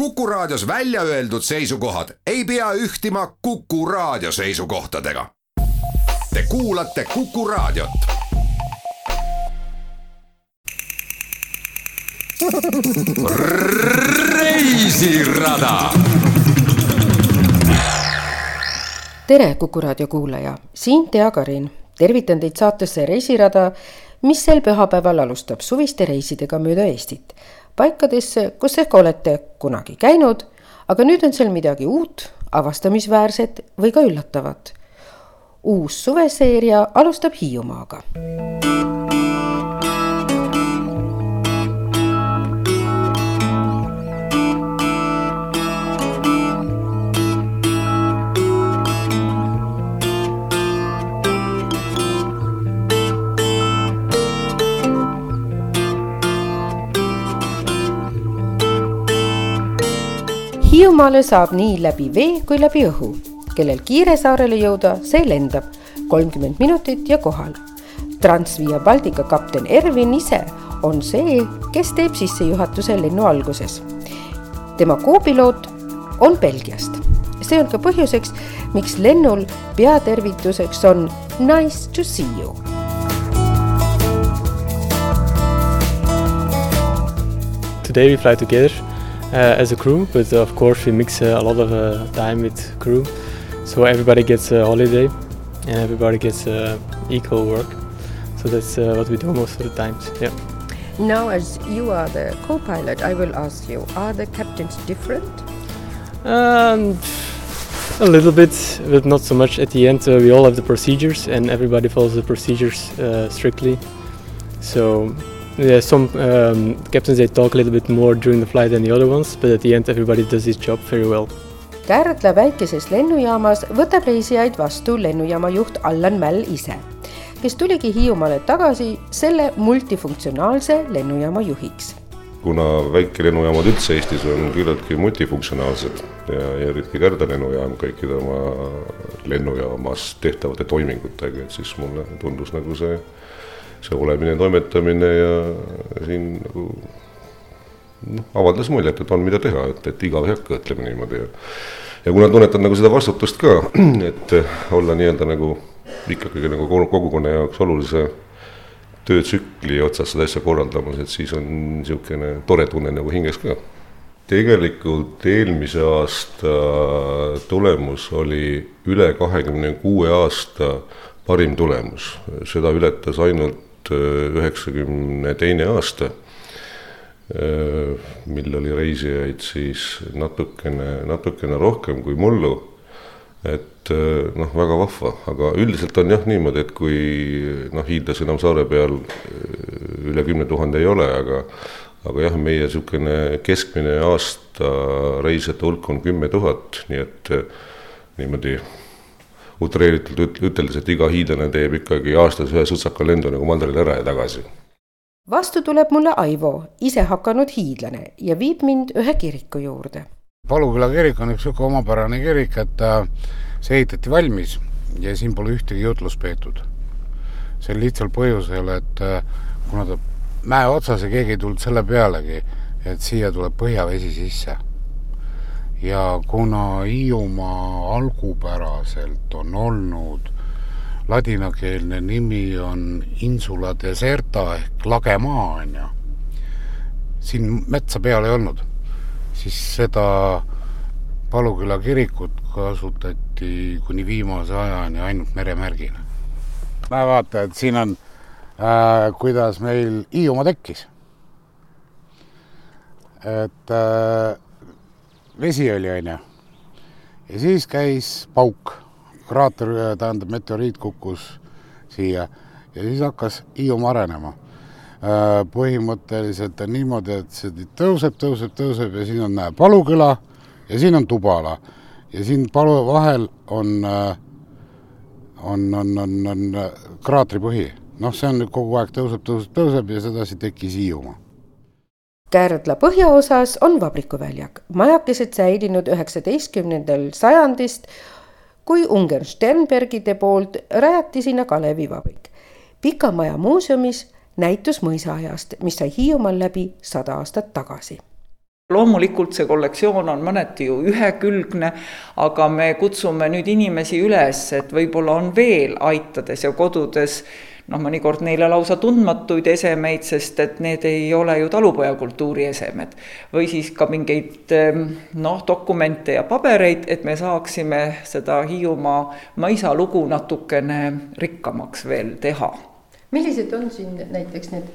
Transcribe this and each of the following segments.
Kuku Raadios välja öeldud seisukohad ei pea ühtima Kuku Raadio seisukohtadega. Te kuulate Kuku Raadiot. reisirada. tere, Kuku Raadio kuulaja, siin Tea Karin, tervitan teid saatesse Reisirada, mis sel pühapäeval alustab suviste reisidega mööda Eestit paikadesse, kus ehk olete kunagi käinud, aga nüüd on seal midagi uut, avastamisväärset või ka üllatavat. uus suveseeria alustab Hiiumaaga Hiiumaale saab nii läbi vee kui läbi õhu. kellel kiire saarele jõuda, see lendab kolmkümmend minutit ja kohal. Transvia Baltica kapten Ervin ise on see, kes teeb sissejuhatuse lennu alguses. tema kopiloot on Belgiast. see on ka põhjuseks, miks lennul peatervituseks on nice to see you Today we fly together as a crew, but of course we mix uh, a lot of uh, time with crew, so everybody gets a holiday and everybody gets uh, equal work. So that's uh, what we do most of the times. Yeah. Now, as you are the co-pilot, I will ask you: Are the captains different? Um, a little bit, but not so much. At the end, uh, we all have the procedures, and everybody follows the procedures uh, strictly. So, yeah, some um, captains they talk a little bit more during the flight than the other ones, but at the end, everybody does his job very well. Kärdla väikeses lennujaamas võtab reisijaid vastu lennujaama juht Allan Mäll ise, kes tuligi Hiiumaale tagasi selle multifunktsionaalse lennujaama juhiks kuna väikelennujaamad üldse Eestis on küllaltki multifunktsionaalsed ja, ja eriti Kärda lennujaam kõikide oma lennujaamas tehtavate toimingutega, et siis mulle tundus nagu see, see olemine, toimetamine ja siin nagu noh, avaldas muljet, et on, mida teha, et, et igav ei hakka, ütleme niimoodi ja ja kuna tunnetad nagu seda vastutust ka, et olla nii-öelda nagu ikkagi nagu kogukonna jaoks olulise töötsükli otsas seda asja korraldamas, et siis on niisugune tore tunne nagu hinges ka. tegelikult eelmise aasta tulemus oli üle kahekümne kuue aasta parim tulemus, seda ületas ainult üheksakümne teine aasta, mil oli reisijaid siis natukene, natukene rohkem kui mullu. Et noh, väga vahva, aga üldiselt on jah niimoodi, et kui noh, hiidlasi enam saare peal üle kümne tuhande ei ole, aga aga jah, meie niisugune keskmine aasta reisijate hulk on kümme tuhat, nii et niimoodi utreeritult üteldes, et iga hiidlane teeb ikkagi aastas ühe sutsaka lendu nagu mandrile ära ja tagasi. vastu tuleb mulle Aivo, ise hakanud hiidlane ja viib mind ühe kiriku juurde Paluküla kirik on üks niisugune omapärane kirik, et see ehitati valmis ja siin pole ühtegi jutlust peetud. sel lihtsal põhjusel, et kuna ta mäe otsas ja keegi ei tulnud selle pealegi, et siia tuleb põhjavesi sisse. Ja kuna Hiiumaa algupäraselt on olnud ladinakeelne nimi on insula deserta ehk lage maa, on ju, siin metsa peal ei olnud siis seda Paluküla kirikut kasutati kuni viimase ajani ainult meremärgina. näe, vaata, et siin on äh,, kuidas meil Hiiumaa tekkis. et äh, vesi oli, on ju. ja siis käis pauk, kraater, tähendab, meteoriit kukkus siia ja siis hakkas Hiiumaa arenema põhimõtteliselt on niimoodi, et see tõuseb, tõuseb, tõuseb ja siin on näe, Paluküla ja siin on Tubala ja siin palu vahel on, on, on, on, on kraatripõhi. noh, see on nüüd kogu aeg tõuseb, tõuseb, tõuseb ja sedasi tekkis Hiiumaa. Kärdla põhjaosas on vabrikuväljak, majakesed säilinud üheksateistkümnendal sajandist, kui Unger Sternbergide poolt rajati sinna Kalevivabrik. Pika Maja muuseumis näitus mõisaajast, mis sai Hiiumaal läbi sada aastat tagasi loomulikult see kollektsioon on mõneti ju ühekülgne, aga me kutsume nüüd inimesi üles, et võib-olla on veel aitades ja kodudes noh, mõnikord neile lausa tundmatuid esemeid, sest et need ei ole ju talupojakultuuri esemed. või siis ka mingeid ehm, noh, dokumente ja pabereid, et me saaksime seda Hiiumaa mõisalugu natukene rikkamaks veel teha. millised on siin näiteks need,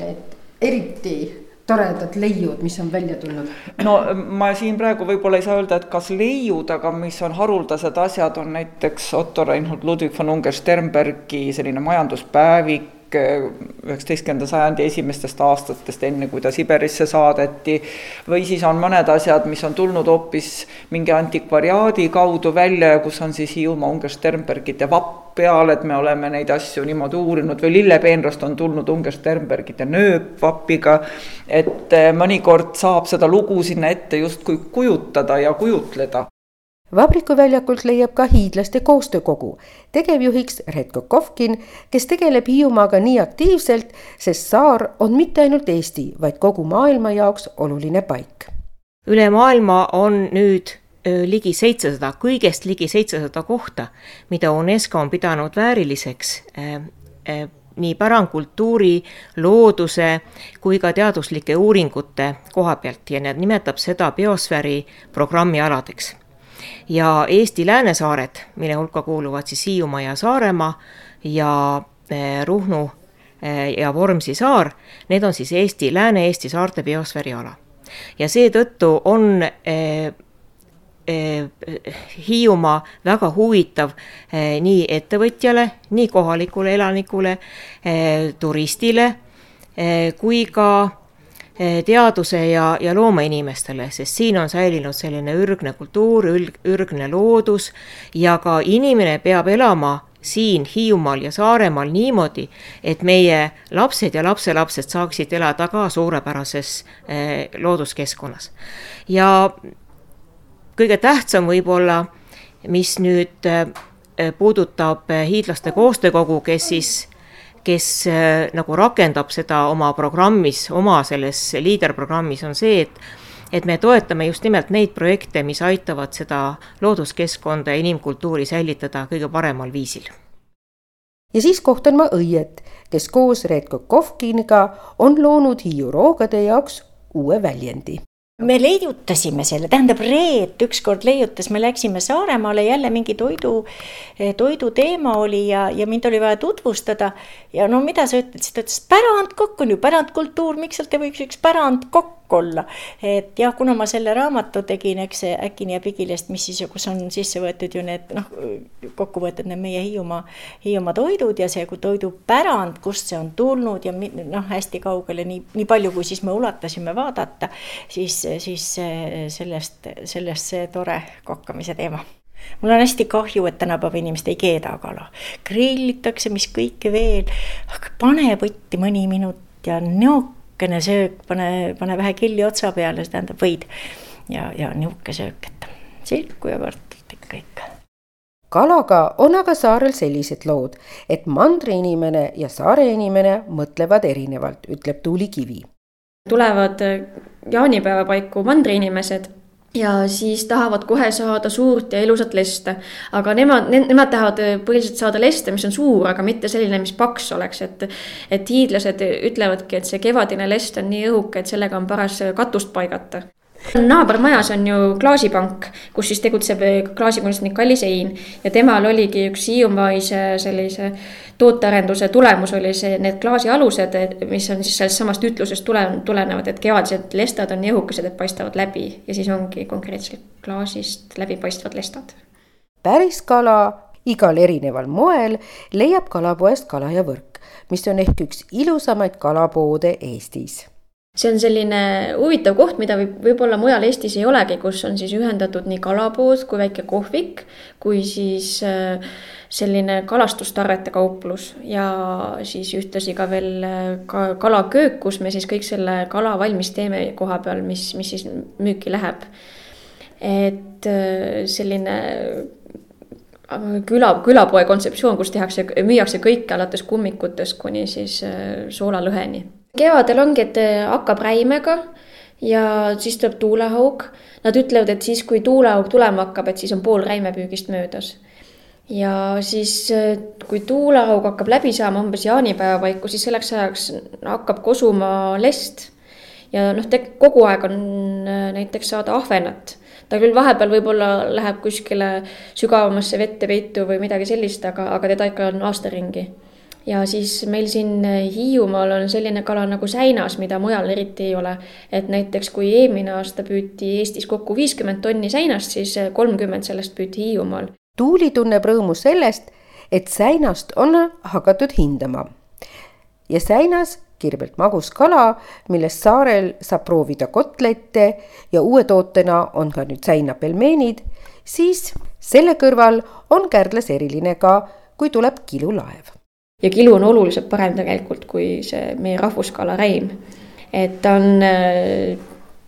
need eriti toredad leiud, mis on välja tulnud? no ma siin praegu võib-olla ei saa öelda, et kas leiud, aga mis on haruldased asjad, on näiteks Otto Reinhold Ludwig von Unger-Sternbergi selline majanduspäevik, üheksateistkümnenda sajandi esimestest aastatest, enne kui ta Siberisse saadeti. või siis on mõned asjad, mis on tulnud hoopis mingi antikvariaadi kaudu välja ja kus on siis Hiiumaa Unger-Sternbergide vapp peal, et me oleme neid asju niimoodi uurinud või lillepeenrast on tulnud Unger-Sternbergide nööpvapiga. et eh, mõnikord saab seda lugu sinna ette justkui kujutada ja kujutleda vabrikuväljakult leiab ka hiidlaste koostöökogu, tegevjuhiks Redko Kovkin, kes tegeleb Hiiumaaga nii aktiivselt, sest saar on mitte ainult Eesti, vaid kogu maailma jaoks oluline paik. üle maailma on nüüd ligi seitsesada, kõigest ligi seitsesada kohta, mida UNESCO on pidanud vääriliseks nii pärandkultuuri, looduse kui ka teaduslike uuringute koha pealt ja nimetab seda biosfääri programmialadeks ja Eesti läänesaared, mille hulka kuuluvad siis Hiiumaa ja Saaremaa ja eh, Ruhnu eh, ja Vormsi saar, need on siis Eesti, Lääne-Eesti saarte biosfääri ala. ja seetõttu on eh, Hiiumaa väga huvitav nii ettevõtjale, nii kohalikule elanikule, turistile kui ka Eh, teaduse ja, ja loomainimestele, sest siin on säilinud selline ürgne kultuur, ürgne loodus ja ka inimene peab elama siin Hiiumaal ja Saaremaal niimoodi, et meie lapsed ja lapselapsed saaksid elada ka suurepärases eh, looduskeskkonnas. ja kõige tähtsam võib-olla, mis nüüd eh, puudutab hiidlaste koostöökogu, kes siis kes äh, nagu rakendab seda oma programmis, oma selles liiderprogrammis, on see, et et me toetame just nimelt neid projekte, mis aitavad seda looduskeskkonda ja inimkultuuri säilitada kõige paremal viisil. ja siis kohtan ma õiet, kes koos Redko Kovkiniga on loonud Hiiu roogade jaoks uue väljendi me leiutasime selle, tähendab Reet ükskord leiutas, me läksime Saaremaale jälle mingi toidu, toidu teema oli ja, ja mind oli vaja tutvustada. ja no mida sa ütled, siis ta ütles pärandkokk on ju pärandkultuur, miks sealt ei võiks üks pärandkokk olla. et jah, kuna ma selle raamatu tegin, eks see Äkini ja Pigilest, mis siis, kus on sisse võetud ju need noh, kokku võetud need meie Hiiumaa, Hiiumaa toidud ja see toidupärand, kust see on tulnud ja noh, hästi kaugele, nii, nii palju, kui siis me ulatasime vaadata, siis, siis sellest, sellest see tore kokkamise teema mul on hästi kahju, et tänapäeva inimesed ei keeda kala. grillitakse, mis kõike veel, aga pane võtti mõni minut ja näo nihukene söök, pane, pane vähe killi otsa peale, see tähendab võid. ja, ja nihuke söök, et silku ja kartulit ikka, ikka kalaga on aga saarel sellised lood, et mandriinimene ja saare inimene mõtlevad erinevalt, ütleb Tuuli Kivi. tulevad jaanipäeva paiku mandriinimesed ja siis tahavad kohe saada suurt ja ilusat leste. aga nemad ne,, nemad tahavad põhiliselt saada leste, mis on suur, aga mitte selline, mis paks oleks, et. et hiidlased ütlevadki, et see kevadine lest on nii õhuke, et sellega on paras katust paigata naabermajas on ju klaasipank, kus siis tegutseb klaasikunstnik Kallis Ein ja temal oligi üks Hiiumaise sellise tootearenduse tulemus oli see, need klaasialused, mis on siis sellest samast ütlusest tule, tulenevad, et kevadised lestad on nii õhukesed, et paistavad läbi. Ja siis ongi konkreetselt klaasist läbipaistvad lestad. päris kala igal erineval moel leiab kalapoest Kala ja Võrk, mis on ehk üks ilusamaid kalapoode Eestis see on selline huvitav koht, mida võib, võib-olla mujal Eestis ei olegi, kus on siis ühendatud nii kalapood kui väike kohvik, kui siis äh, selline kalastustarrete kauplus ja siis ühtlasi ka veel äh, ka kalaköök, kus me siis kõik selle kala valmis teeme koha peal, mis, mis siis müüki läheb. et äh, selline küla, külapoe kontseptsioon, kus tehakse, müüakse kõike alates kummikutest kuni siis soolalõheni kevadel ongi, et äh, hakkab räimega ja siis tuleb tuulehaug. Nad ütlevad, et siis, kui tuulehaug tulema hakkab, et siis on pool räimepüügist möödas. ja siis, kui tuulehaug hakkab läbi saama umbes jaanipäeva paiku, siis selleks ajaks hakkab kosuma lest. ja noh, kogu aeg on äh, näiteks saada ahvenat ta küll vahepeal võib-olla läheb kuskile sügavamasse vette peitu või midagi sellist, aga, aga teda ikka on aastaringi ja siis meil siin Hiiumaal on selline kala nagu säinas, mida mujal eriti ei ole. et näiteks kui eelmine aasta püüti Eestis kokku viiskümmend tonni säinast, siis kolmkümmend sellest püüti Hiiumaal. Tuuli tunneb rõõmu sellest, et säinast on hakatud hindama. ja säinas kirvelt magus kala, millest saarel saab proovida kotlette ja uue tootena on ka nüüd säinapelmeenid, siis selle kõrval on Kärdlas eriline ka, kui tuleb kilulaev ja kilu on oluliselt parem tegelikult kui see meie rahvuskala räim. et ta on äh,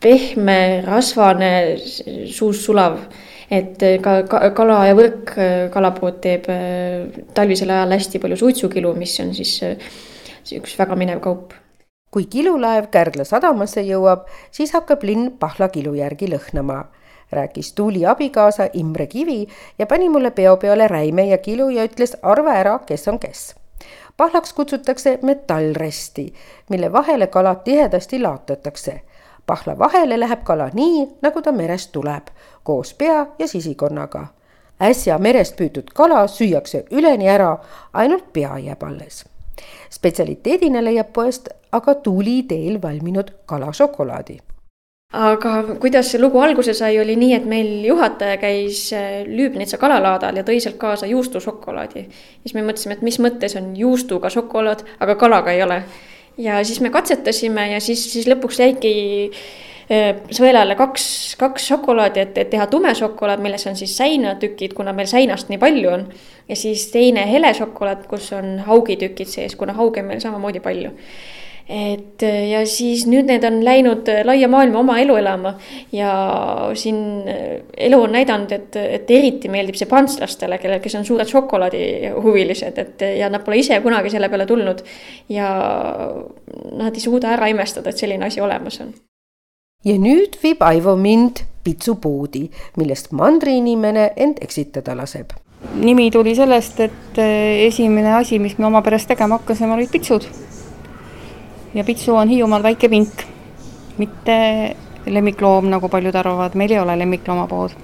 pehme, rasvane, suus sulav, et äh, ka, ka kala ja võrk äh, kalapood teeb talvisel ajal hästi palju suitsukilu, mis on siis üks väga minev kaup. kui kilulaev Kärdla sadamasse jõuab, siis hakkab linn Pahla kilu järgi lõhnama rääkis Tuuli abikaasa Imre Kivi ja pani mulle peo peale räime ja kilu ja ütles arva ära, kes on kes pahlaks kutsutakse metallresti, mille vahele kalad tihedasti laotatakse. pahla vahele läheb kala nii, nagu ta merest tuleb, koos pea ja sisikonnaga. äsja merest püütud kala süüakse üleni ära, ainult pea jääb alles. spetsialiteedina leiab poest aga tuuli teel valminud kalašokolaadi aga kuidas see lugu alguse sai, oli nii, et meil juhataja käis äh, Lüübnitsa kalalaadal ja tõi sealt kaasa juustušokolaadi. siis me mõtlesime, et mis mõttes on juustuga šokolaad, aga kalaga ei ole. ja siis me katsetasime ja siis, siis lõpuks jäigi äh, sõelale kaks, kaks šokolaadi, et, et teha tume šokolaad, milles on siis säinatükid, kuna meil säinast nii palju on. ja siis teine hele šokolaad, kus on haugitükid sees, kuna hauge on meil samamoodi palju et ja siis nüüd need on läinud laia maailma oma elu elama ja siin elu on näidanud, et, et eriti meeldib see prantslastele, kellel, kes on suured šokolaadihuvilised, et ja nad pole ise kunagi selle peale tulnud. ja nad ei suuda ära imestada, et selline asi olemas on. ja nüüd viib Aivo mind pitsupoodi, millest mandriinimene end eksitada laseb nimi tuli sellest, et esimene asi, mis me oma peres tegema hakkasime, olid pitsud ja pitsu on Hiiumaal väike pink, mitte lemmikloom, nagu paljud arvavad, meil ei ole lemmikloomapood.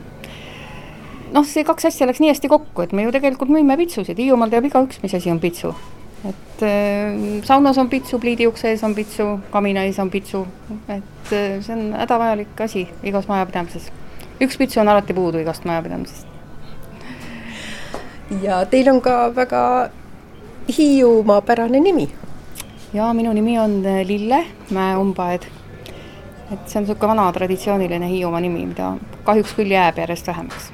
noh, see kaks asja läks nii hästi kokku, et me ju tegelikult müüme pitsusid, Hiiumaal teab igaüks, mis asi on pitsu. et äh, saunas on pitsu, pliidiukse ees on pitsu, kamina ees on pitsu, et äh, see on hädavajalik asi igas majapidamises. üks pitsu on alati puudu igast majapidamisest. ja teil on ka väga Hiiumaapärane nimi ja minu nimi on äh, Lille Mäe-Umbaed. et see on niisugune vana traditsiooniline Hiiumaa nimi, mida kahjuks küll jääb järjest vähemaks.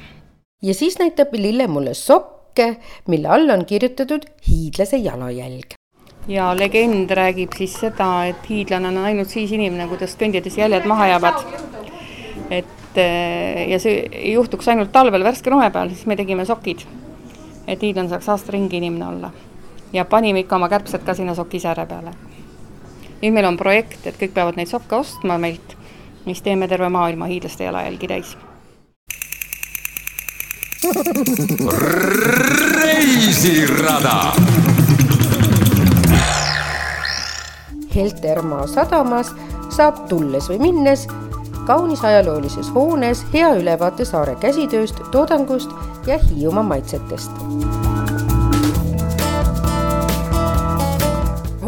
ja siis näitab Lille mulle sokke, mille all on kirjutatud hiidlase jalajälg. ja legend räägib siis seda, et hiidlane on ainult siis inimene, kui tast kõndides jäljed maha jäävad. et äh, ja see juhtuks ainult talvel värske lume peal, siis me tegime sokid. et hiidlane saaks aasta ringi inimene olla ja panime ikka oma kärbsed ka sinna sokisääre peale. nüüd meil on projekt, et kõik peavad neid sokke ostma meilt, siis teeme terve maailma hiidlaste jalajälgi täis. reisirada. Heltermaa sadamas saab tulles või minnes kaunis ajaloolises hoones hea ülevaate saare käsitööst, toodangust ja Hiiumaa maitsetest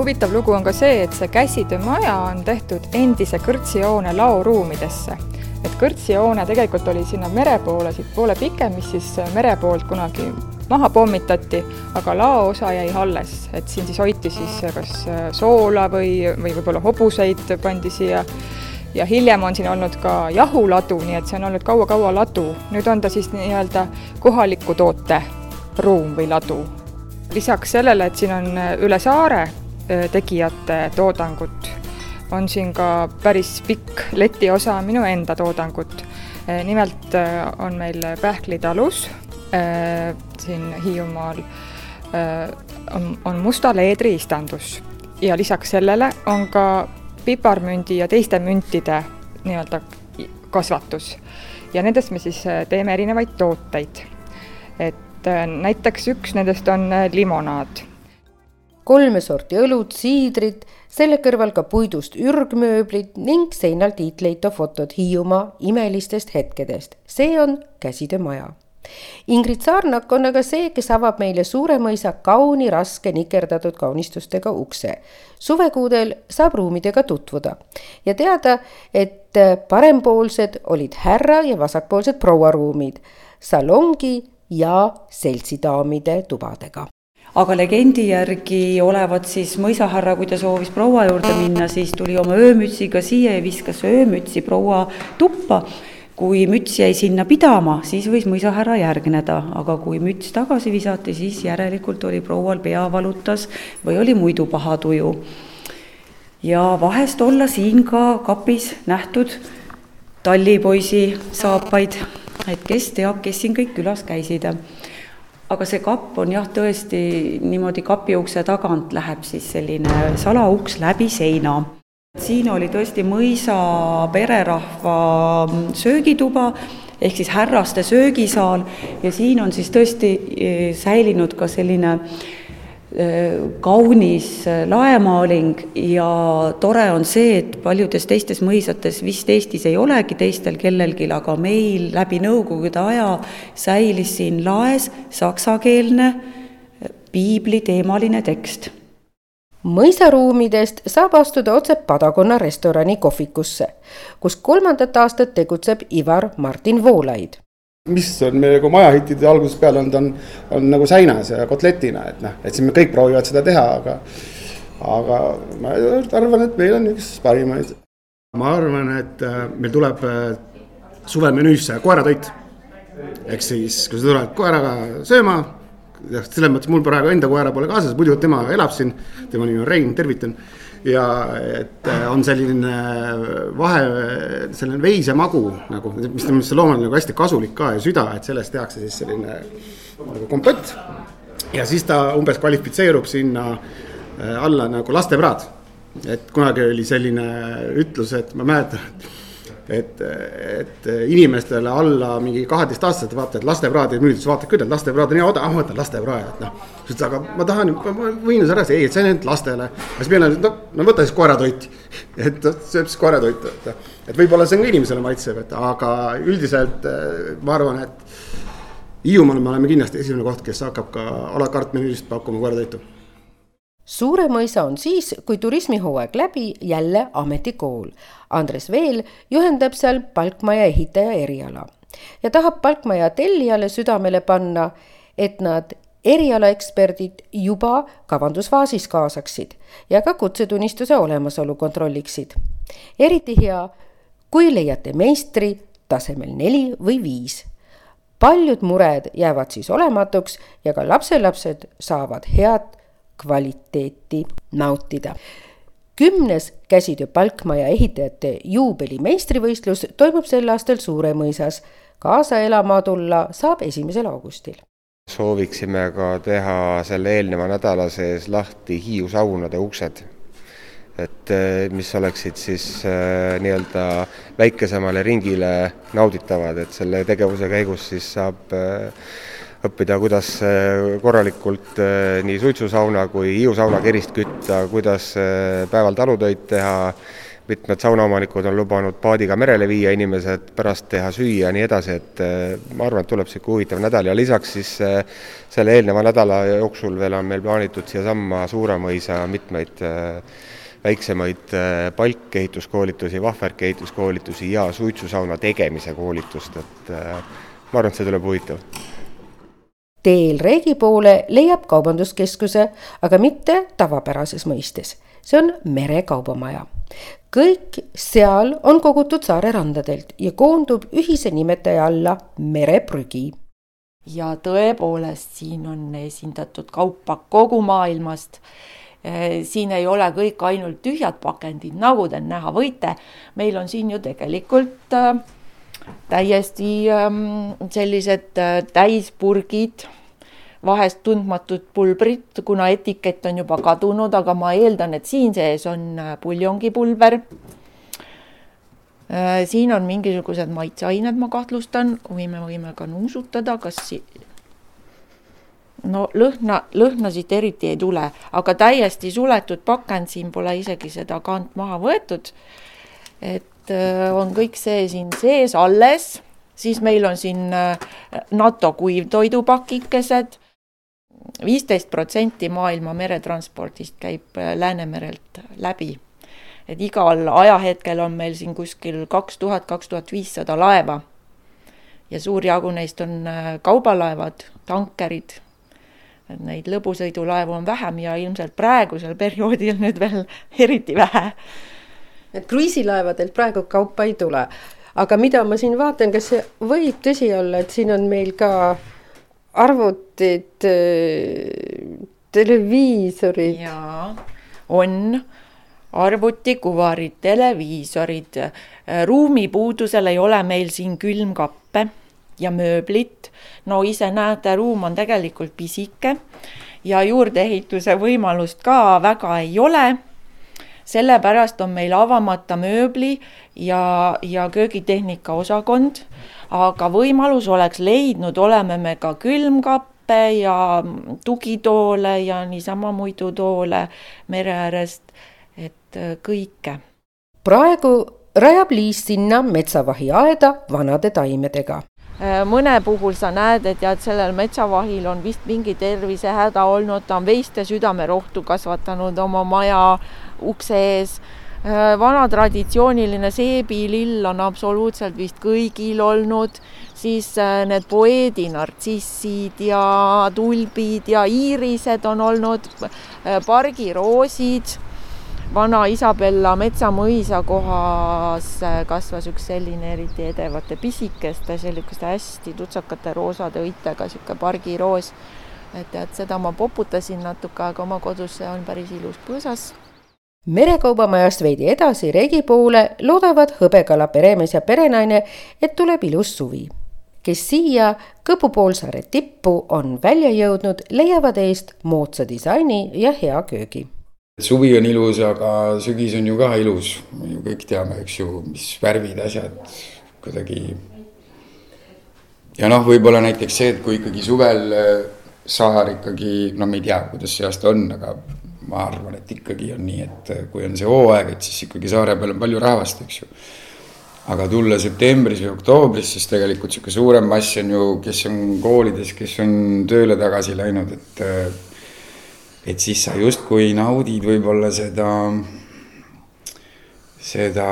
huvitav lugu on ka see, et see käsitöömaja on tehtud endise kõrtsihoone laoruumidesse. et kõrtsihoone tegelikult oli sinna mere poole, siit poole pikem, mis siis mere poolt kunagi maha pommitati, aga laoosa jäi alles, et siin siis hoiti siis kas soola või, või võib-olla hobuseid pandi siia ja hiljem on siin olnud ka jahuladu, nii et see on olnud kaua-kaua ladu. nüüd on ta siis nii-öelda kohaliku toote ruum või ladu. lisaks sellele, et siin on üle saare Äh, tegijate toodangut. on siin ka päris pikk letiosa minu enda toodangut. Nimelt on meil Pähklitalus siin Hiiumaal on, on musta leedri istandus ja lisaks sellele on ka piparmündi ja teiste müntide nii-öelda kasvatus ja nendest me siis teeme erinevaid tooteid. et näiteks üks nendest on limonaad. Kolme sorti õlut, siidrid, selle kõrval ka puidust ürgmööblid ning seinal tiitleitav fotod Hiiumaa imelistest hetkedest. see on käsitöömaja Ingrid Saarnak on aga see, kes avab meile Suuremõisa kauni raske nikerdatud kaunistustega ukse. suvekuudel saab ruumidega tutvuda ja teada, et parempoolsed olid härra ja vasakpoolsed prouaruumid, salongi ja seltsidaamide tubadega aga legendi järgi olevat siis mõisahärra, kui ta soovis proua juurde minna, siis tuli oma öömütsiga siia ja viskas öömütsi proua tuppa kui müts jäi sinna pidama, siis võis mõisahärra järgneda, aga kui müts tagasi visati, siis järelikult oli proual pea valutas või oli muidu paha tuju. ja vahest olla siin ka kapis nähtud tallipoisi saapaid, et kes teab, kes siin kõik külas käisid. Aga see kapp on jah, tõesti niimoodi kapi ukse tagant läheb siis selline salauks läbi seina. Siin oli tõesti mõisa pererahva söögituba ehk siis härraste söögisaal ja siin on siis tõesti e, säilinud ka selline e, kaunis laemaaling ja tore on see, et paljudes teistes mõisates vist Eestis ei olegi teistel kellelgi, aga meil läbi Nõukogude aja säilis siin laes saksakeelne piibliteemaline tekst mõisaruumidest saab astuda otse Padakonna restorani kohvikusse, kus kolmandat aastat tegutseb Ivar Martin Voolaid. Mis on meil nagu majahitide algusest peale olnud, on, on nagu säinas ja kotletina, et noh, et siin me kõik proovivad seda teha, aga aga ma arvan, et meil on üks parimaid. ma arvan, et äh, meil tuleb äh, suvemenüüsse koeratoit. ehk siis, kui sa tuled koeraga sööma selles mõttes mul praegu enda koera pole kaasas, muidu tema elab siin, tema nimi on Rein, tervitan. Ja et äh, on selline vahe, selline veisemagu nagu, mis, mis loomale nagu hästi kasulik ka ja süda, et sellest tehakse siis selline nagu kompott. ja siis ta umbes kvalifitseerub sinna äh, alla nagu lastepraad. et kunagi oli selline ütlus, et ma mäletan, et et, inimestele alla mingi kaheteistaastased vaata, et lastepraad ei müüdud, siis vaatad küll, et lastepraad on hea odav, ma võtan lasteprae, et noh. siis aga ma tahan, ma võin ju ära, ei, et see on ainult lastele. siis meil on, no, no võta siis koeratoit. et sööb siis koeratoitu, et, et võib-olla see on ka inimesele maitsev, et aga üldiselt ma arvan, et Hiiumaal me oleme kindlasti esimene koht, kes hakkab ka a la carte menüüst pakkuma koeratoitu suure mõisa on siis, kui turismihooaeg läbi, jälle ametikool. Andres Veel juhendab seal palkmaja ehitaja eriala ja tahab palkmaja tellijale südamele panna, et nad erialaeksperdid juba kavandusfaasis kaasaksid ja ka kutsetunnistuse olemasolu kontrolliksid. eriti hea, kui leiate meistri tasemel neli või viis. paljud mured jäävad siis olematuks ja ka lapselapsed saavad head kvaliteeti nautida. kümnes käsitöö Palkmaja ehitajate juubeli meistrivõistlus toimub sel aastal Suuremõisas. kaasa elama tulla saab esimesel augustil sooviksime ka teha selle eelneva nädala sees lahti Hiiu saunade uksed. et eh, mis oleksid siis äh, nii-öelda väikesemale ringile nauditavad, et selle tegevuse käigus siis saab äh, õppida, kuidas äh, korralikult äh, nii suitsusauna kui Hiiu sauna kerist kütta, kuidas äh, päeval talutöid teha, mitmed saunaomanikud on lubanud paadiga merele viia inimesed, pärast teha süüa ja nii edasi, et ma arvan, et tuleb niisugune huvitav nädal. Ja lisaks siis selle eelneva nädala jooksul veel on meil plaanitud siiasamma Suuremõisa mitmeid väiksemaid palkehituskoolitusi, vahverki ehituskoolitusi ja suitsusauna tegemise koolitust, et ma arvan, et see tuleb huvitav teel Reegi poole leiab kaubanduskeskuse, aga mitte tavapärases mõistes. see on merekaubamaja. kõik seal on kogutud saare randadelt ja koondub ühise nimetaja alla mereprügi. ja tõepoolest, siin on esindatud kaupa kogu maailmast eh, siin ei ole kõik ainult tühjad pakendid, nagu te näha võite. meil on siin ju tegelikult äh, täiesti ähm, sellised äh, täispurgid, vahest tundmatud pulbrid, kuna etikett on juba kadunud, aga ma eeldan, et siin sees on äh, puljongipulber. siin on mingisugused maitseained, ma kahtlustan, või me võime ka nuusutada, kas si no lõhna, lõhna siit eriti ei tule, aga täiesti suletud pakend, siin pole isegi seda kant maha võetud. et äh, on kõik see siin sees alles, siis meil on siin äh, NATO kuivtoidupakikesed. viisteist protsenti maailma meretranspordist käib äh, Läänemerelt läbi. et igal ajahetkel on meil siin kuskil kaks tuhat, kaks tuhat viissada laeva ja suur jagu neist on kaubalaevad, tankerid et neid lõbusõidulaevu on vähem ja ilmselt praegusel perioodil nüüd veel eriti vähe. Et kruiisilaevadelt praegu kaupa ei tule, aga mida ma siin vaatan, kas see võib tõsi olla, et siin on meil ka arvutid, televiisorid? jaa, on arvutikuvarid, televiisorid, ruumipuudusel ei ole meil siin külmkappe ja mööblit. no ise näete, ruum on tegelikult pisike ja juurdeehituse võimalust ka väga ei ole. Sellepärast on meil avamata mööbli ja, ja köögitehnika osakond, aga võimalus oleks leidnud, oleme me ka külmkappe ja tugitoole ja niisama muidu toole mere äärest, et kõike. praegu rajab Liis sinna metsavahi aeda vanade taimedega Äh, mõne puhul sa näed, et jah, et sellel metsavahil on vist mingi tervisehäda olnud, ta on veiste südamerohtu kasvatanud oma maja ukse ees. Äh, vana traditsiooniline seebilill on absoluutselt vist kõigil olnud, siis äh, need poeedi nartsissid ja tulbid ja iirised on olnud, pargiroosid vana Isabella metsamõisa kohas äh, kasvas üks selline eriti edevate pisikeste, selliste hästi tutsakate roosade õitega sihuke pargiroos. et tead, seda ma poputasin natuke aega oma kodus, see on päris ilus põõsas merekaubamajast veidi edasi Regi poole loodavad hõbekala peremees ja perenaine, et tuleb ilus suvi. kes siia Kõpu poolsaare tippu on välja jõudnud, leiavad eest moodsa disaini ja hea köögi suvi on ilus, aga sügis on ju ka ilus, me ju kõik teame, eks ju, mis värvid, asjad kuidagi. ja noh, võib-olla näiteks see, et kui ikkagi suvel äh, saar ikkagi, no me ei tea, kuidas see aasta on, aga ma arvan, et ikkagi on nii, et äh, kui on see hooaeg, et siis ikkagi saare peal on palju rahvast, eks ju. aga tulla septembris või oktoobris, siis tegelikult sihuke suurem mass on ju, kes on koolides, kes on tööle tagasi läinud, et äh, et siis sa justkui naudid võib-olla seda, seda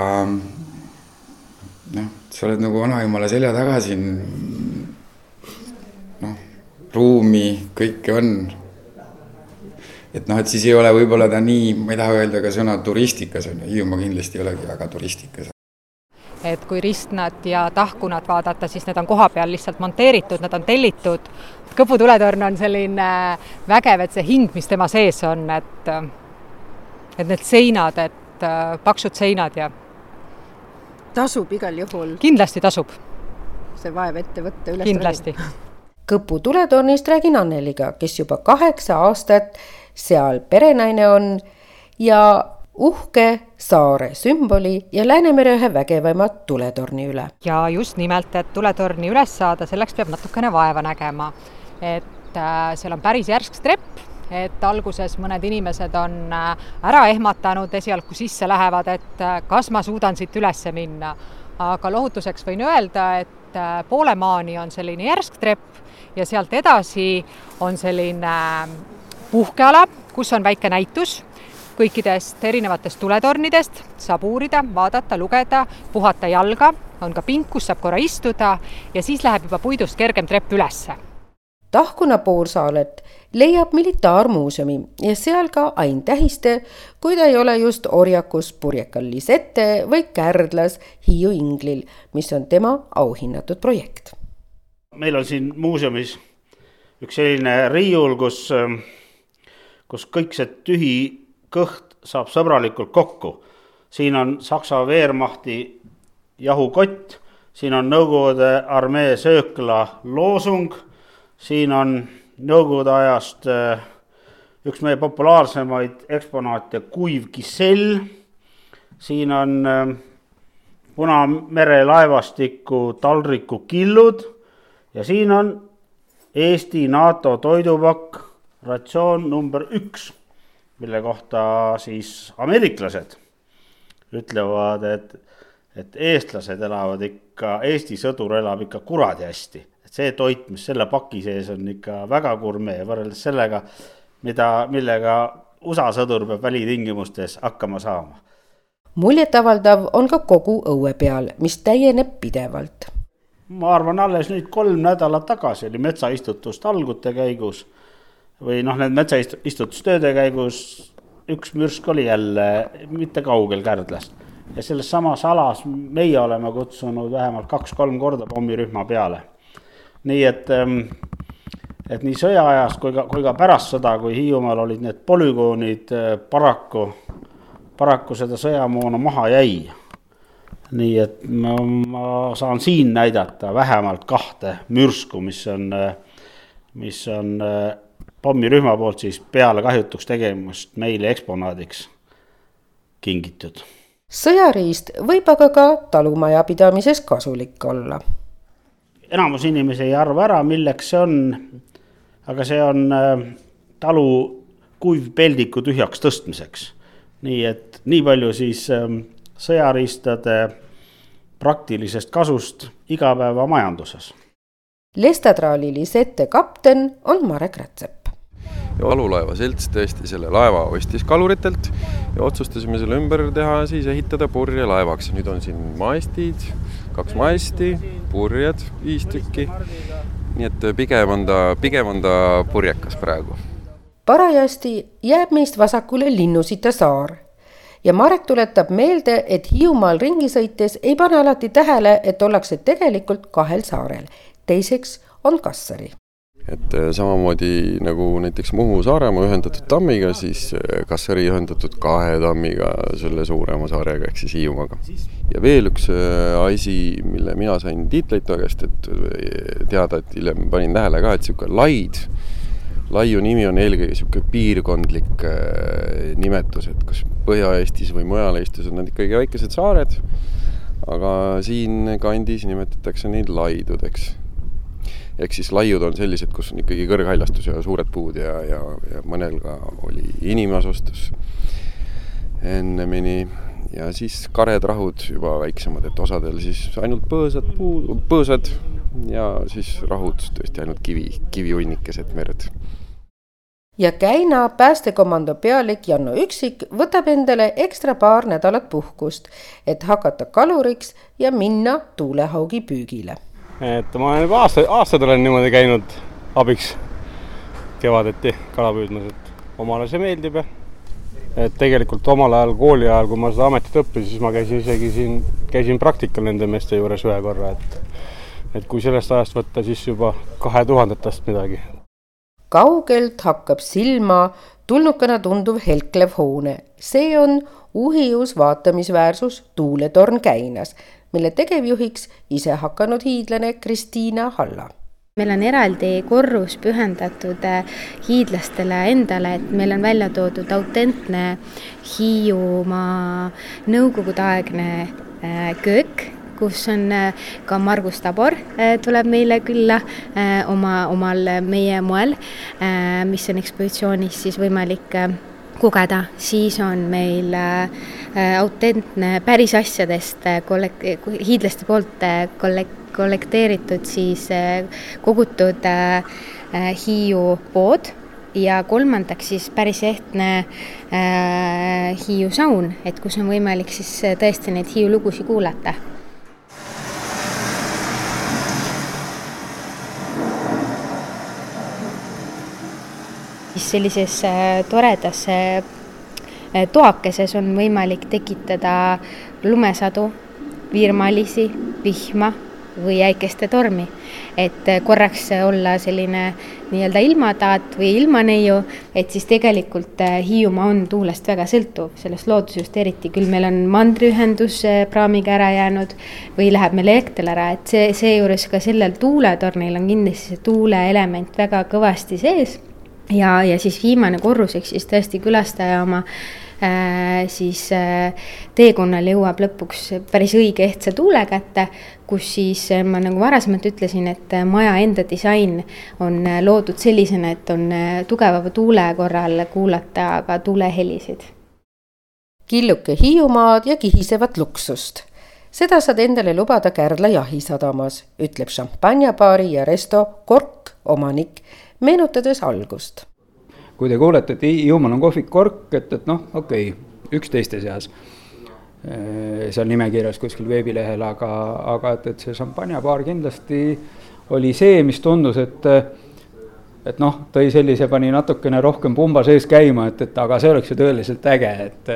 noh, sa oled nagu vanaemale selja taga siin. noh, ruumi, kõike on. Et noh, et siis ei ole võib-olla ta nii, ma ei taha öelda ka sõna turistikas on ju, Hiiumaa kindlasti ei olegi väga turistikas et kui ristnad ja tahkunad vaadata, siis need on kohapeal lihtsalt monteeritud, nad on tellitud. Kõpu tuletorn on selline vägev, et see hing, mis tema sees on, et, et need seinad, et paksud seinad ja. tasub igal juhul. kindlasti tasub. see vaev ette võtta üles. kindlasti. Kõpu tuletornist räägin Anneliga, kes juba kaheksa aastat seal perenaine on ja uhke saare sümboli ja Läänemere ühe vägevaima tuletorni üle. ja just nimelt, et tuletorni üles saada, selleks peab natukene vaeva nägema. et äh, seal on päris järsk trepp, et alguses mõned inimesed on äh, ära ehmatanud esialgu, sisse lähevad, et äh, kas ma suudan siit üles minna. aga lohutuseks võin öelda, et poole maani on selline järsk trepp ja sealt edasi on selline puhkeala, kus on väike näitus kõikidest erinevatest tuletornidest saab uurida, vaadata, lugeda, puhata jalga, on ka pink, kus saab korra istuda ja siis läheb juba puidust kergem trepp ülesse. Tahkuna poorsaalet leiab militaarmuuseumi ja seal ka Ain Tähiste, kui ta ei ole just orjakus purjekal Lisette või Kärdlas Hiiu Inglil, mis on tema auhinnatud projekt. meil on siin muuseumis üks selline riiul, kus, kus kõik see tühi kõht saab sõbralikult kokku. siin on Saksa Wehrmachti jahukott, siin on Nõukogude armee söökla loosung, siin on Nõukogude ajast äh, üks meie populaarsemaid eksponaate, kuiv kisell, siin on äh, Punamere laevastiku taldriku killud ja siin on Eesti NATO toidupakk, ratsioon number üks, mille kohta siis ameeriklased ütlevad, et, et eestlased elavad ikka, Eesti sõdur elab ikka kuradi hästi. et see toit, mis selle paki sees on ikka väga gurmee võrreldes sellega, mida, millega USA sõdur peab välitingimustes hakkama saama. muljetavaldav on ka kogu õue peal, mis täieneb pidevalt. ma arvan, alles nüüd kolm nädalat tagasi oli metsaistutus talgute käigus või noh, need metsaistutustööde käigus üks mürsk oli jälle mitte kaugel Kärdlast ja selles samas alas meie oleme kutsunud vähemalt kaks-kolm korda pommirühma peale. nii et, ähm, et nii sõjaajast kui ka, kui ka pärast sõda, kui Hiiumaal olid need polügoonid, äh, paraku, paraku seda sõjamoona maha jäi. nii et ma, ma saan siin näidata vähemalt kahte mürsku, mis on, äh, mis on äh, pommirühma poolt siis peale kahjutuks tegemist meile eksponaadiks kingitud sõjariist võib aga ka talumajapidamises kasulik olla. enamus inimesi ei arva ära, milleks see on, aga see on äh, talu kuivpeldiku tühjaks tõstmiseks. nii et nii palju siis ähm, sõjariistade praktilisest kasust igapäevamajanduses. Lestadraali Lisette kapten on Marek Rätsep ja Valulaeva Selts tõesti selle laeva ostis kaluritelt ja otsustasime selle ümber teha, siis ehitada purjelaevaks. nüüd on siin mastid, kaks masti, purjed viis tükki. nii et pigem on ta, pigem on ta purjekas praegu. parajasti jääb meist vasakule Linnusita saar ja Marek tuletab meelde, et Hiiumaal ringi sõites ei pane alati tähele, et ollakse tegelikult kahel saarel. teiseks on Kassari et äh, samamoodi nagu näiteks Muhu-Saaremaa ühendatud tammiga, siis äh, Kassari ühendatud kahe tammiga selle suurema saarega ehk siis Hiiumaaga. ja veel üks äh, asi, mille mina sain Tiit Leito käest, et teada, et hiljem panin tähele ka, et niisugune laid, laiu nimi on eelkõige niisugune piirkondlik nimetus, et kas Põhja-Eestis või mujal Eestis on nad ikkagi väikesed saared, aga siin kandis nimetatakse neid laidudeks ehk siis laiud on sellised, kus on ikkagi kõrghaljastus ja suured puud ja, ja, ja mõnel ka oli inimasustus ennemini ja siis kared-rahud juba väiksemad, et osadel siis ainult põõsad puu, põõsad ja siis rahud tõesti ainult kivi, kivihunnikesed merd. ja Käina päästekomando pealik Janno Üksik võtab endale ekstra paar nädalat puhkust, et hakata kaluriks ja minna tuulehaugi püügile et ma olen juba aasta, aastaid olen niimoodi käinud abiks kevadeti kala püüdmas, et omale see meeldib ja et tegelikult omal ajal kooli ajal, kui ma seda ametit õppisin, siis ma käisin isegi siin, käisin praktikal nende meeste juures ühe korra, et et kui sellest ajast võtta, siis juba kahe tuhandetast midagi. kaugelt hakkab silma tulnukana tunduv helklev hoone, see on Uhius vaatamisväärsus Tuuletorn Käinas mille tegevjuhiks ise hakanud hiidlane Kristiina Halla. Meil on eraldi korrus pühendatud äh, hiidlastele endale, et meil on välja toodud autentne Hiiumaa nõukogudeaegne äh, köök, kus on äh, ka Margus Tabor tuleb meile külla oma, omal meie moel, mis on ekspositsioonis siis võimalik kogeda, siis on meil autentne päris asjadest kollek-, hiidlaste poolt kollek-, kollekteeritud siis kogutud Hiiu pood ja kolmandaks siis päris ehtne Hiiu saun, et kus on võimalik siis tõesti neid Hiiu lugusid kuulata siis sellises äh, toredas äh, toakeses on võimalik tekitada lumesadu, viirmalisi, vihma või äikeste tormi. et äh, korraks olla selline nii-öelda ilmataat või ilmaneiu, et siis tegelikult Hiiumaa on tuulest väga sõltuv, sellest loodusest eriti, küll meil on mandriühendus praamiga ära jäänud või läheb meil elekter ära, et see, seejuures ka sellel tuuletornil on kindlasti see tuuleelement väga kõvasti sees ja, ja siis viimane korrus, ehk siis tõesti külastaja oma siis teekonnal jõuab lõpuks päris õige ehtsa tuule kätte, kus siis ma nagu varasemalt ütlesin, et maja enda disain on loodud sellisena, et on tugeva tuule korral kuulata ka tuulehelisid. killuke Hiiumaad ja kihisevat luksust seda saad endale lubada Kärdla jahisadamas, ütleb šampanjabaari ja resto Kork omanik, meenutades algust. kui te kuulete, et Hiiumaal on kohvik Kork, et, et noh, okei okay,, üks teiste seas seal nimekirjas kuskil veebilehel, aga, aga et, et see šampanjabaar kindlasti oli see, mis tundus, et et noh, tõi sellise, pani natukene rohkem pumba sees käima, et, et aga see oleks ju tõeliselt äge, et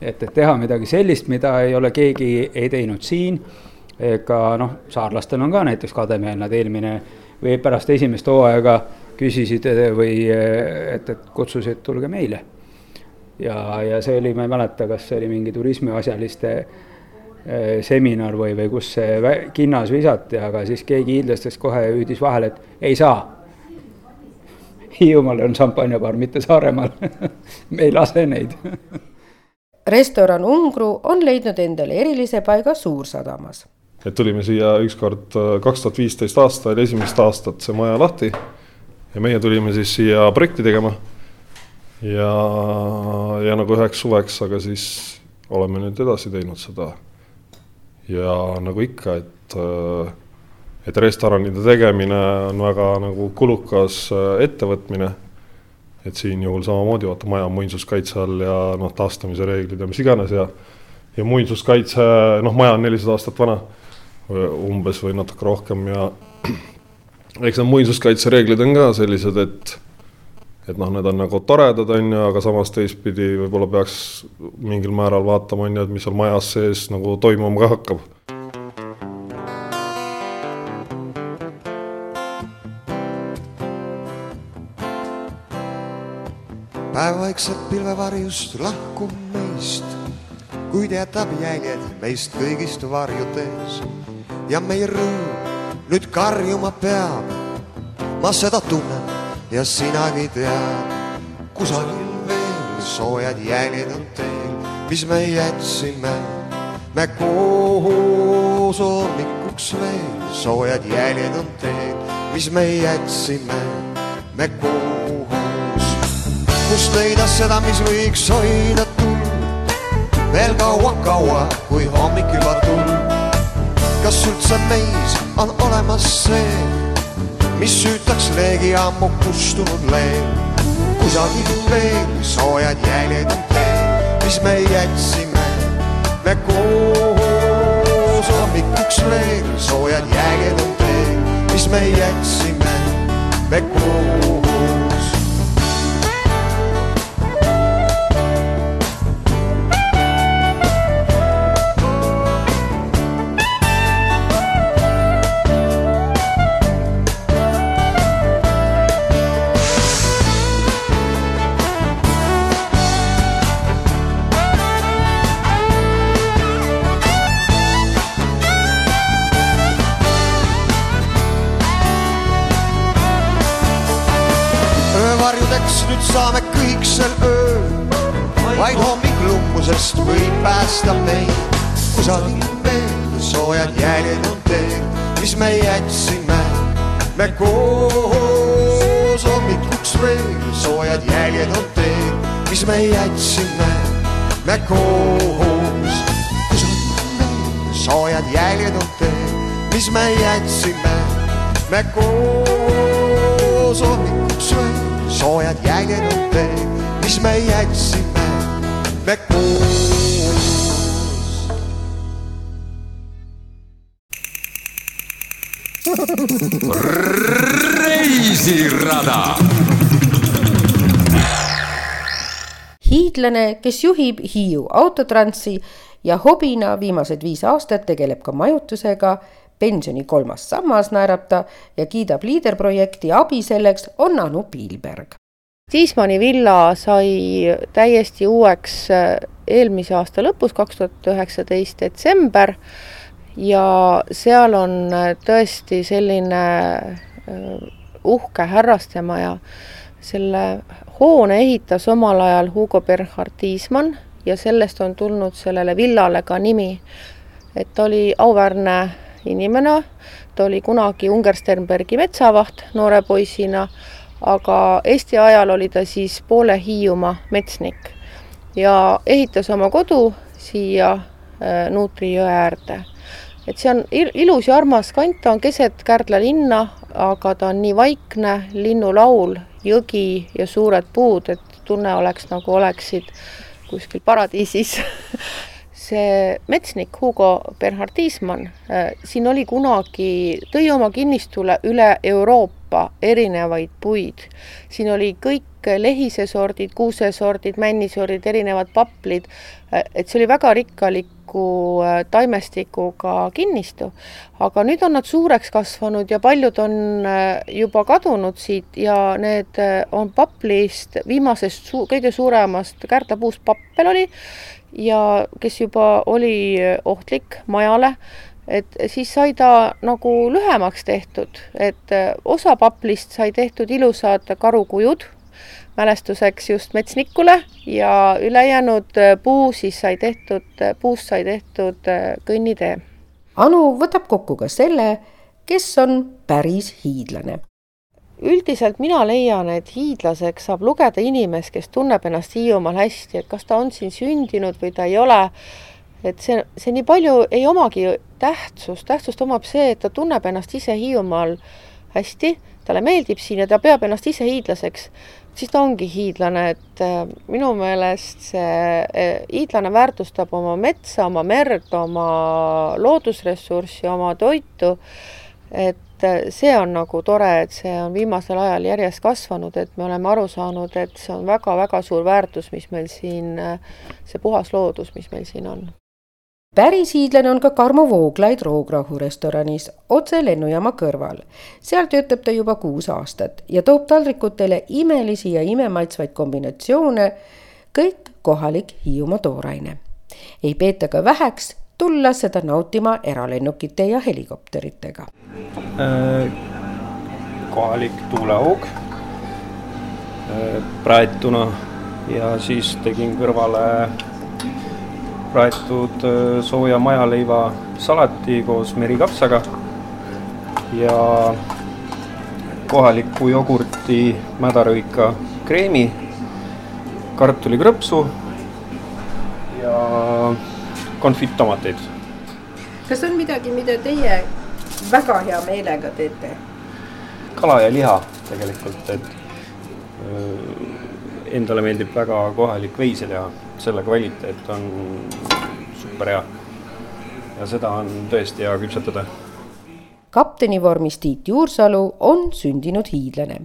et, et teha midagi sellist, mida ei ole keegi ei teinud siin, ega noh, saarlastel on ka näiteks kademeel, nad eelmine või pärast esimest hooaega küsisid või et, et kutsusid, tulge meile. ja, ja see oli, ma ei mäleta, kas see oli mingi turismiasjaliste eh, seminar või, või kus see kinnas visati, aga siis keegi hiidlastest kohe hüüdis vahele, et ei saa. Hiiumaal on šampanjabaar, mitte Saaremaal me ei lase neid restoran Ungru on leidnud endale erilise paiga Suursadamas. et tulime siia ükskord kaks tuhat viisteist aastal, esimest aastat see maja lahti ja meie tulime siis siia projekti tegema. ja, ja nagu üheks suveks, aga siis oleme nüüd edasi teinud seda. ja nagu ikka, et, äh, et restoranide tegemine on väga nagu kulukas äh, ettevõtmine et siin juhul samamoodi vaata, maja on muinsuskaitse all ja noh, taastamise reeglid ja mis iganes ja ja muinsuskaitse, noh, maja on nelisada aastat vana umbes või natuke rohkem ja eks need muinsuskaitsereeglid on ka sellised, et et noh, need on nagu toredad, on ju, aga samas teistpidi võib-olla peaks mingil määral vaatama, on ju, et mis seal majas sees nagu toimuma ka hakkab. Päev vaikselt pilvevarjust lahkub meist, kuid jätab jäljed meist kõigist varjudes ja meie rõõm nüüd karjuma peab. ma seda tunnen ja sinagi tead, kusagil veel soojad jäljed on teel, mis me jätsime. Me koos hommikuks veel, soojad jäljed on teel, mis me jätsime. Me koos. Kust leida seda, mis võiks hoida tuld veel kaua-kaua, kui hommik juba tuld. Kas üldse meis on olemas see, mis süütaks leegi ammu kustunud leel? kusagil veel soojad jäljed on teel, mis me jätsime me koos hommikuks veel soojad jäljed on teel, mis me jätsime me koos. Saame kõik sel ööl, vaid hommiklumusest võib päästa meid. kusagil veel soojad jäljed on teel, mis me jätsime me koos. hommikuks veel soojad jäljed on teel, mis me jätsime me koos. kusagil veel soojad jäljed on teel, mis me jätsime me koos. hommikuks soojad jäljed on teel, mis me jätsime me koos. reisirada. hiidlane, kes juhib Hiiu autotransi ja hobina viimased viis aastat tegeleb ka majutusega pensioni kolmas sammas, naerab ta ja kiidab liiderprojekti abi selleks, on Anu Piilberg. Tiismanni villa sai täiesti uueks äh, eelmise aasta lõpus, kaks tuhat üheksateist detsember ja seal on äh, tõesti selline äh, uhke härrastemaja. selle hoone ehitas omal ajal Hugo Berhard Tiismann ja sellest on tulnud sellele villale ka nimi. et oli auväärne inimene, ta oli kunagi Ungersternbergi metsavaht noore poisina, aga Eesti ajal oli ta siis poole Hiiumaa metsnik ja ehitas oma kodu siia äh, Nuutri jõe äärde. et see on ilus ja armas kant, ta on keset Kärdla linna, aga ta on nii vaikne, linnulaul, jõgi ja suured puud, et tunne oleks nagu oleksid kuskil paradiisis see metsnik Hugo Bernhard Tiismann, äh, siin oli kunagi, tõi oma kinnistule üle Euroopa erinevaid puid. siin oli kõik lehisesordid, kuusesordid, männisordid, erinevad paplid, äh, et see oli väga rikkaliku äh, taimestikuga kinnistu. aga nüüd on nad suureks kasvanud ja paljud on juba kadunud siit ja need on paplist, viimasest su-, kõige suuremast kärdlapuust pappel oli ja kes juba oli ohtlik majale, et siis sai ta nagu lühemaks tehtud, et osa paplist sai tehtud ilusad karukujud mälestuseks just metsnikule ja ülejäänud puu siis sai tehtud, puust sai tehtud kõnnitee. Anu võtab kokku ka selle, kes on päris hiidlane üldiselt mina leian, et hiidlaseks saab lugeda inimest, kes tunneb ennast Hiiumaal hästi, et kas ta on siin sündinud või ta ei ole. et see, see nii palju ei omagi tähtsust, tähtsust omab see, et ta tunneb ennast ise Hiiumaal hästi, talle meeldib siin ja ta peab ennast ise hiidlaseks, siis ta ongi hiidlane, et äh, minu meelest see äh, hiidlane väärtustab oma metsa, oma merd, oma loodusressurssi, oma toitu, et et see on nagu tore, et see on viimasel ajal järjest kasvanud, et me oleme aru saanud, et see on väga-väga suur väärtus, mis meil siin, see puhas loodus, mis meil siin on. päris hiidlane on ka Karmo Vooglaid Roograhu restoranis otse lennujaama kõrval. seal töötab ta juba kuus aastat ja toob taldrikutele imelisi ja imemaitsvaid kombinatsioone, kõik kohalik Hiiumaa tooraine. ei peeta ka väheks tulla seda nautima eralennukite ja helikopteritega. Äh, kohalik tuulehoog äh, praetuna ja siis tegin kõrvale praetud äh, sooja majaleiva salati koos merikapsaga ja kohaliku jogurti mädarõika kreemi, kartulikrõpsu ja konfiittomateid. kas on midagi, mida teie väga hea meelega teete? kala ja liha tegelikult, et endale meeldib väga kohalik veise teha, selle kvaliteet on super hea. ja seda on tõesti hea küpsetada kapteni vormis Tiit Juursalu on sündinud hiidlane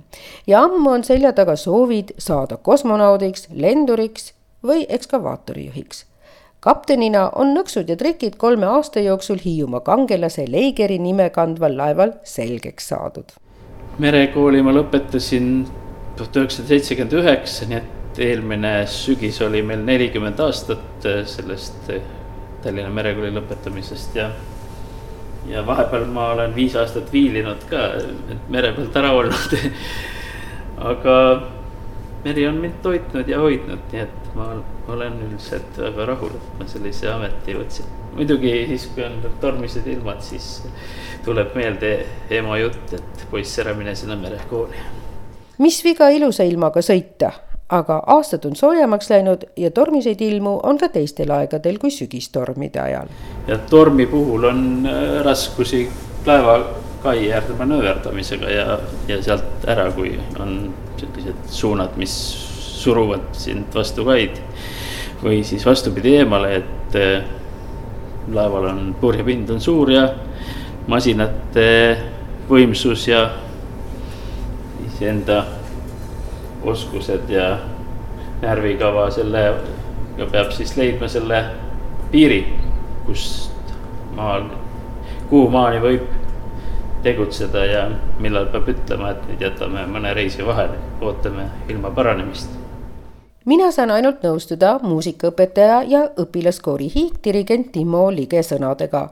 ja ammu on selja taga soovid saada kosmonaudiks, lenduriks või ekskavaatorijuhiks kaptenina on nõksud ja trikid kolme aasta jooksul Hiiumaa kangelase Leigeri nime kandval laeval selgeks saadud. merekooli ma lõpetasin tuhat üheksasada seitsekümmend üheksa, nii et eelmine sügis oli meil nelikümmend aastat äh, sellest äh, Tallinna Merekooli lõpetamisest ja ja vahepeal ma olen viis aastat viilinud ka, mere pealt ära olnud aga meri on mind toitnud ja hoidnud, nii et ma olen üldiselt väga rahul, et ma sellise ameti võtsin. muidugi siis, kui on tormised ilmad, siis tuleb meelde ema jutt, et poiss, ära mine sinna merekooli. mis viga ilusa ilmaga sõita, aga aastad on soojemaks läinud ja tormiseid ilmu on ka teistel aegadel kui sügistormide ajal. ja tormi puhul on äh, raskusi laeva kai äärde manööverdamisega ja, ja sealt ära, kui on sellised suunad, mis suruvad sind vastu kaid. või siis vastupidi eemale, et eh, laeval on purjepind on suur ja masinate võimsus ja iseenda oskused ja närvikava sellega peab siis leidma selle piiri, kust maal, kuhu maani võib tegutseda ja millal peab ütlema, et nüüd jätame mõne reisi vahele, ootame ilma paranemist. mina saan ainult nõustuda muusikaõpetaja ja õpilaskoori hiigdirigent Timo Lige sõnadega.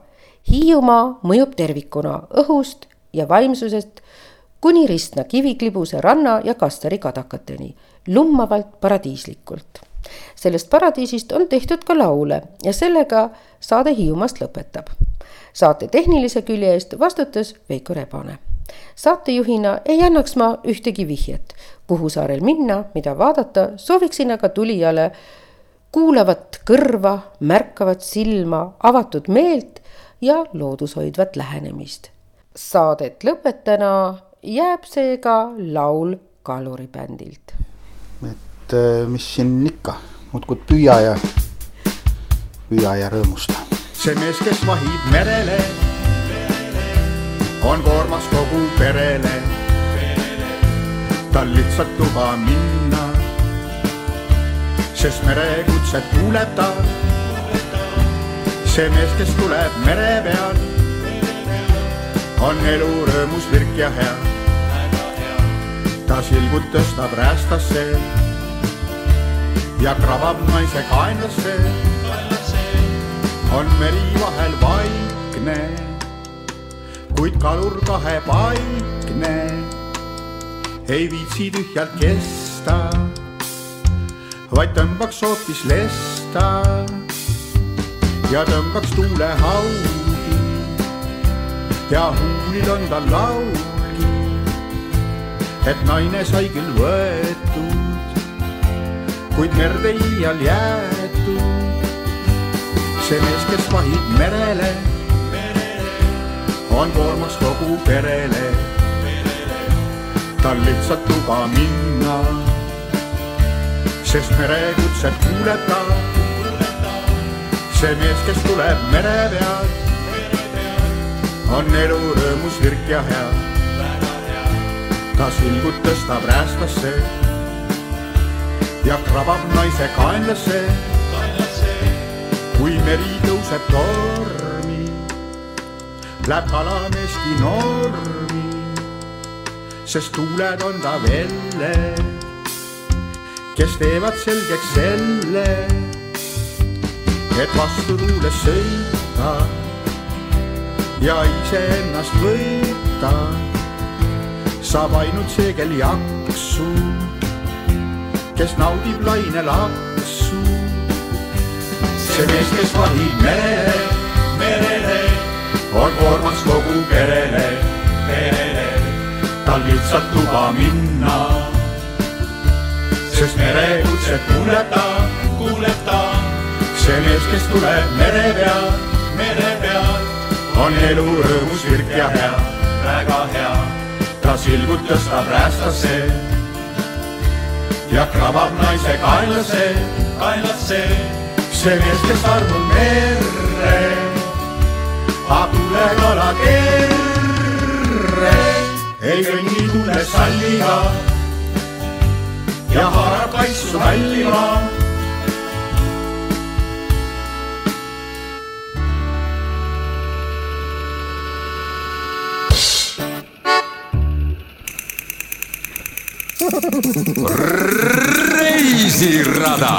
Hiiumaa mõjub tervikuna õhust ja vaimsusest kuni Ristna kiviklibuse ranna ja Kastari kadakateni, lummavalt paradiislikult sellest paradiisist on tehtud ka laule ja sellega saade Hiiumaast lõpetab. Saate tehnilise külje eest vastutas Veiko Rebane. saatejuhina ei annaks ma ühtegi vihjet, kuhu saarel minna, mida vaadata, sooviksin aga tulijale kuulavat kõrva, märkavat silma, avatud meelt ja loodushoidvat lähenemist. Saadet lõpetana jääb seega laul kaluribändilt. et äh, mis siin ikka, muudkui püüa ja, püüa ja rõõmusta. See mees, kes vahib merele, on koormas kogu perele. tal lihtsalt luba minna, sest merekutset kuuleb ta. see mees, kes tuleb mere peal, on elu rõõmus, virk ja hea. ta silgud tõstab räästasse ja krabab naise kaenlasse. On meri vahel vaikne, kuid kalur kahepaikne ei viitsi tühjalt kesta, vaid tõmbaks hoopis lesta ja tõmbaks tuulehaudi ja huulil on tal laulgi, et naine sai küll võetud, kuid merde iial jäetud. See mees, kes vahib merele, on koormaks kogu perele. tal lihtsalt luba minna, sest merekutset kuuleb ta see mees, kes tuleb mere peal, on elu rõõmus, virk ja hea. ta silgud tõstab räästasse ja krabab naise kaenlasse. Kui meri tõuseb tormi, läheb kalameeski normi, sest tuuled on ta velle, kes teevad selgeks selle et vastu tuules sõita ja iseennast võita saab ainult see, kel jaksu, kes naudib lainelaksu. See mees, kes vahib merele, merele, on koormaks kogu perele, perele. tal lihtsalt luba minna, sest merekutset kuuleb ta, kuuleb ta see mees, kes tuleb mere peal, mere peal, on elu rõõmus, virk ja hea, väga hea. ta silgud tõstab räästasse ja krabab naise kaenlasse, kaenlasse. See mees, kes armub merre, ajab tulekala kerre, ei kõnni tuules salliga ja haarab kaitsu hallima reisirada